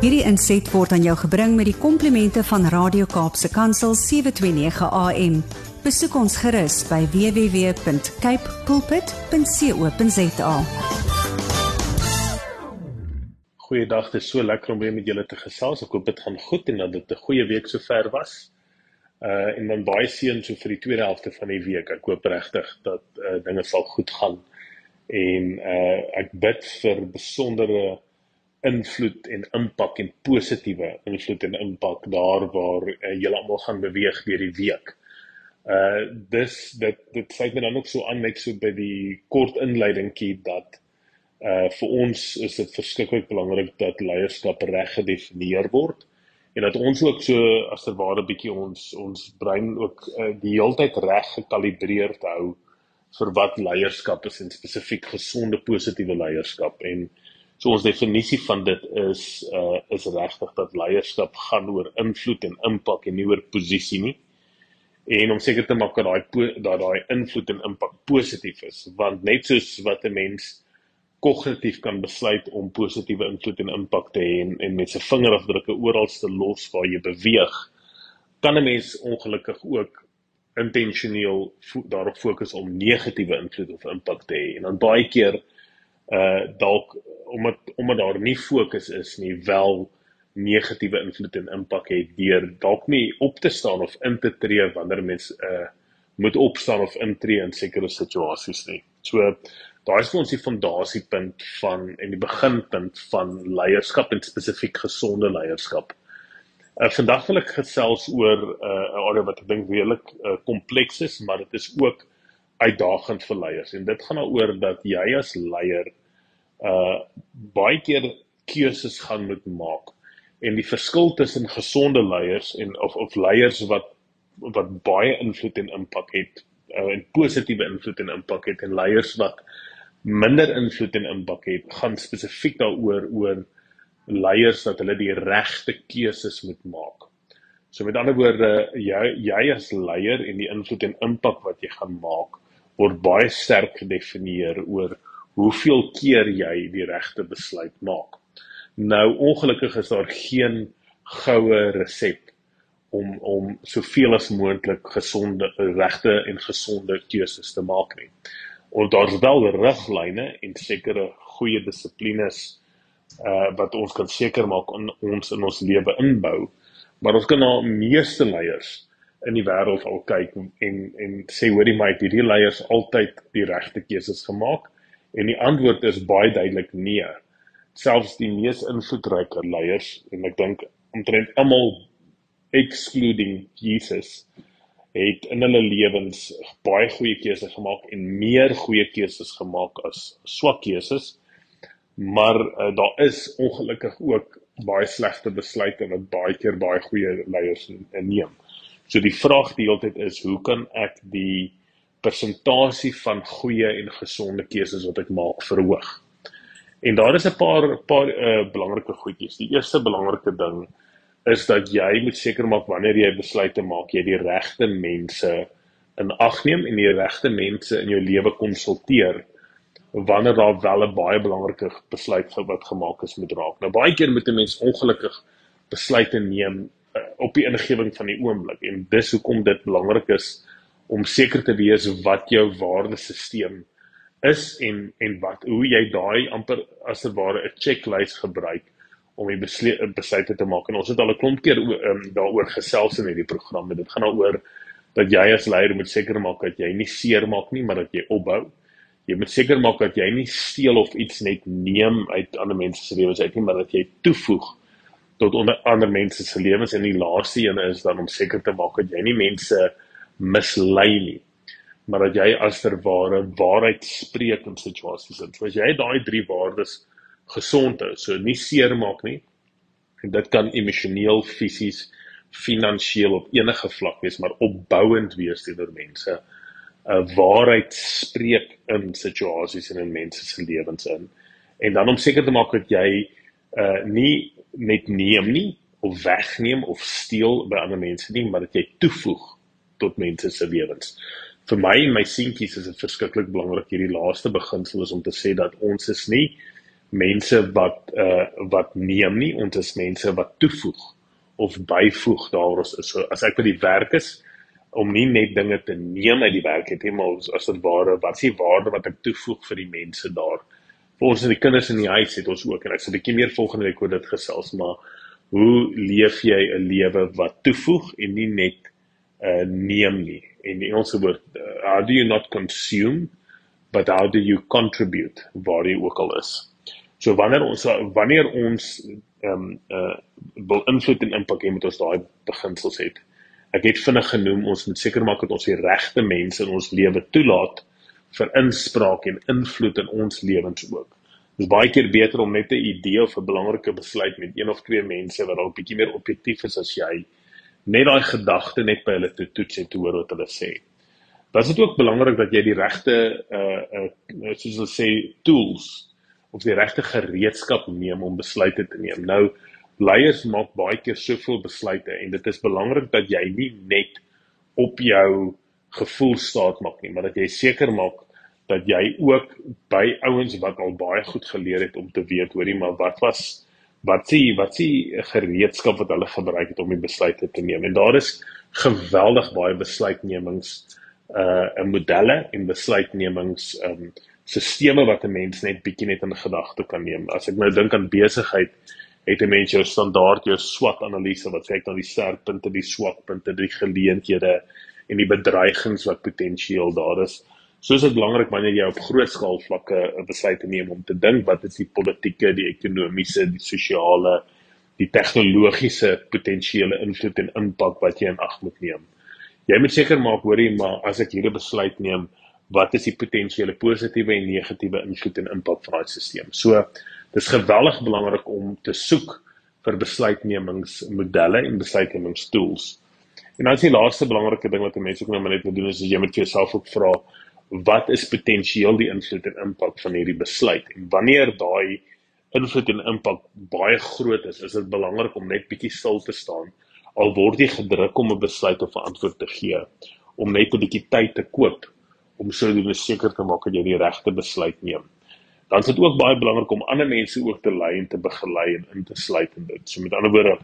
Hierdie inset word aan jou gebring met die komplimente van Radio Kaapse Kansel 729 AM. Besoek ons gerus by www.cape pulpit.co.za. Goeiedag, dit is so lekker om weer met julle te gesels. Ek hoop dit gaan goed en dat dit 'n goeie week sover was. Uh en dan baie seën so vir die tweede helfte van die week. Ek hoop regtig dat uh dinge sal goed gaan. En uh ek bid vir besondere invloed en impak en positiewe invloed en impak daar waar uh, julle almal gaan beweeg deur die week. Uh dis dit dit sê my dan ook so aan net so by die kort inleidingkie dat uh vir ons is dit verskriklik belangrik dat leierskap reg gedefinieer word en dat ons ook so as ter ware bietjie ons ons brein ook uh, die heeltyd reg gekalibreer te hou vir wat leierskap is en spesifiek gesonde positiewe leierskap en so ons definisie van dit is uh is regtig dat leierskap gaan oor invloed en impak en nie oor posisie nie. En om seker te maak dat daai dat daai invloed en impak positief is want net soos wat 'n mens kognitief kan besluit om positiewe invloed en impak te hê en, en met sy vingerafdrukke oralste los waar jy beweeg kan 'n mens ongelukkig ook intentioneel fo daarop fokus om negatiewe invloed of impak te hê. En dan baie keer uh dalk omdat omdat daar nie fokus is nie wel negatiewe invloed en impak het deur dalk nie op te staan of in te tree wanneer mens uh moet opstaan of intree in sekere situasies nie. So daai is vir ons die fondasiepunt van en die beginpunt van leierskap en spesifiek gesonde leierskap. Uh vandag wil ek gesels oor 'n uh, area wat ek dink redelik uh, kompleks is, maar dit is ook uitdagend vir leiers en dit gaan daaroor dat jy as leier uh baie keer keuses gaan moet maak en die verskil tussen gesonde leiers en of of leiers wat wat baie invloed en impak het uh, en positiewe invloed en impak het en leiers wat minder invloed en impak het gaan spesifiek daaroor oor leiers dat hulle die regte keuses moet maak. So met ander woorde jy jy as leier en die invloed en impak wat jy gaan maak word baie sterk gedefinieer oor hoeveel keer jy die regte besluit maak. Nou ongelukkig is daar geen goue resep om om soveel as moontlik gesonde regte en gesonde keuses te maak nie. Ons daar's wel riglyne en sekere goeie dissiplines uh wat ons kan seker maak in ons in ons lewe inbou. Maar ons kan na meeste leiers in die wêreld al kyk en en sê hoorie my het hierdie leiers altyd die regte keuses gemaak? En die antwoord is baie duidelik nee. Selfs die mees invloedryke leiers en ek dink omtrent almal excluding Jesus het in hulle lewens baie goeie keuses gemaak en meer goeie keuses gemaak as swak keuses. Maar uh, daar is ongelukkig ook baie slegte besluite wat baie keer baie goeie leiers neem. So die vraag die hele tyd is hoe kan ek die persentasie van goeie en gesonde keuses wat ek maak verhoog? En daar is 'n paar paar uh, belangrike goedjies. Die eerste belangrike ding is dat jy moet seker maak wanneer jy besluite maak, jy die regte mense in ag neem en die regte mense in jou lewe konsulteer wanneer daar wel 'n baie belangrike besluit wat gemaak is moet raak. Nou baie keer moet 'n mens ongelukkig besluite neem op die ingewing van die oomblik. En dis hoekom dit belangrik is om seker te wees wat jou waardesisteem is en en wat hoe jy daai amper as 'n ware 'n checklist gebruik om die besluite te maak en ons het al 'n klomp keer um, daaroor gesels in hierdie programme. Dit gaan daaroor dat jy as leier moet seker maak dat jy nie seermaak nie maar dat jy opbou jy moet seker maak dat jy nie steel of iets net neem uit ander mense se lewens uit nie maar dat jy toevoeg tot onder ander mense se lewens en die laaste een is dan om seker te maak dat jy nie mense mislei nie maar dat jy as ter ware waarheid spreek in situasies. So as jy daai drie waardes gesond hou, so nie seermaak nie. En dit kan emosioneel, fisies, finansiëel op enige vlak wees, maar opbouend wees teenoor mense. 'n Waarheid spreek in situasies en in mense se lewens in. En dan om seker te maak dat jy uh nie net neem nie of wegneem of steel by ander mense nie, maar dat jy toevoeg tot mense se lewens vir my en my seentjies is dit verskriklik belangrik hierdie laaste beginsel is om te sê dat ons is nie mense wat uh wat neem nie, ons is mense wat toevoeg of byvoeg daar is. So as ek by die werk is om nie net dinge te neem uit die werk het nie, maar as dit ware wat is die waarde wat ek toevoeg vir die mense daar? Vir ons en die kinders in die huis het ons ook en ek sê 'n bietjie meer volgende week oor dit gesels, maar hoe leef jy 'n lewe wat toevoeg en nie net uh neem nie? En in Engels woord, uh, how do you not consume but how do you contribute jy ook al is? So wanneer ons wanneer ons ehm um, uh wil invloed en impak hê met ons daai beginsels het. Ek het vinnig genoem ons moet seker maak dat ons die regte mense in ons lewe toelaat vir inspraak en invloed in ons lewens ook. Dit is baie keer beter om net 'n idee of 'n belangrike besluit met een of twee mense wat dalk bietjie meer objektief is as jy net daai gedagte net by hulle te toets en te hoor wat hulle sê. Dan is dit ook belangrik dat jy die regte uh uh soos hulle sê tools of die regte gereedskap neem om besluite te neem. Nou leiers maak baie keer soveel besluite en dit is belangrik dat jy nie net op jou gevoel staat maak nie, maar dat jy seker maak dat jy ook by ouens wat al baie goed geleer het om te weet hoorie maar wat was wat sê wat sê gereedskap wat hulle gebruik het om die besluite te neem. En daar is geweldig baie besluitnemings uh 'n modelle en besluitnemings um sisteme wat 'n mens net bietjie net in gedagte kan neem. As ek nou dink aan besigheid, het 'n mens jou standaard jou SWOT analise wat kyk na die sterkpunte, die swakpunte, die geleenthede en die bedreigings wat potensieel daar is. So is dit belangrik wanneer jy op groot skaal vlakke 'n besluit neem om te dink wat is die politieke, die ekonomiese, die sosiale, die tegnologiese potensiële invloed en impak wat jy in ag moet neem. Jy moet seker maak hoorie maar as ek hierdie besluit neem, wat is die potensiële positiewe en negatiewe invloed en impak van daai stelsel. So dis geweldig belangrik om te soek vir besluitnemingsmodelle en besluitnemingstools. En dan is die laaste belangrike ding wat mense ook nou net moet doen is jy moet jouself ook vra wat is potensieel die invloed en impak van hierdie besluit en wanneer daai invloed en impak baie groot is, is dit belangrik om net bietjie stil te staan al word jy gedruk om 'n besluit of 'n antwoord te gee om net 'n bietjie tyd te koop om sodoende seker te maak dat jy die regte besluit neem. Dan is dit ook baie belangrik om ander mense ook te lei en te begelei en in te sluit in dit. So met ander woorde,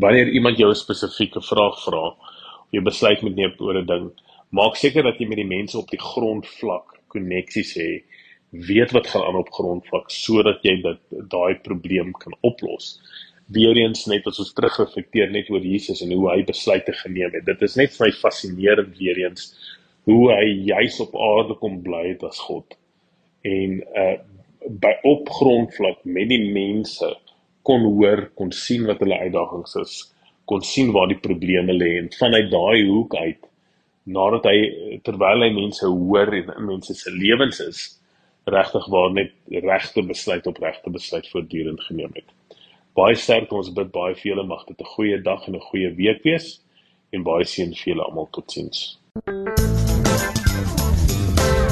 wanneer iemand jou 'n spesifieke vraag vra of jy besluit moet neem oor 'n ding, maak seker dat jy met die mense op die grondvlak koneksies het, weet wat gaan aan op grondvlak sodat jy dit daai probleem kan oplos. Weer eens net as ons terugreflekteer net oor Jesus en hoe hy besluite geneem het. Dit is net vir my fascinerend weer eens hoe hy juis op aarde kom bly het as God. En uh by opgrondvlak met die mense kon hoor, kon sien wat hulle uitdagings is, kon sien waar die probleme lê en vanuit daai hoek uit nadat hy terwyl hy mense hoor en in mense se lewens is, regtig waar net regte besluit op regte besluit voortdurend geneem het. Baie sterk ons bid baie vir julle mag dit 'n goeie dag en 'n goeie week wees en baie seën vir julle almal totsiens. thank you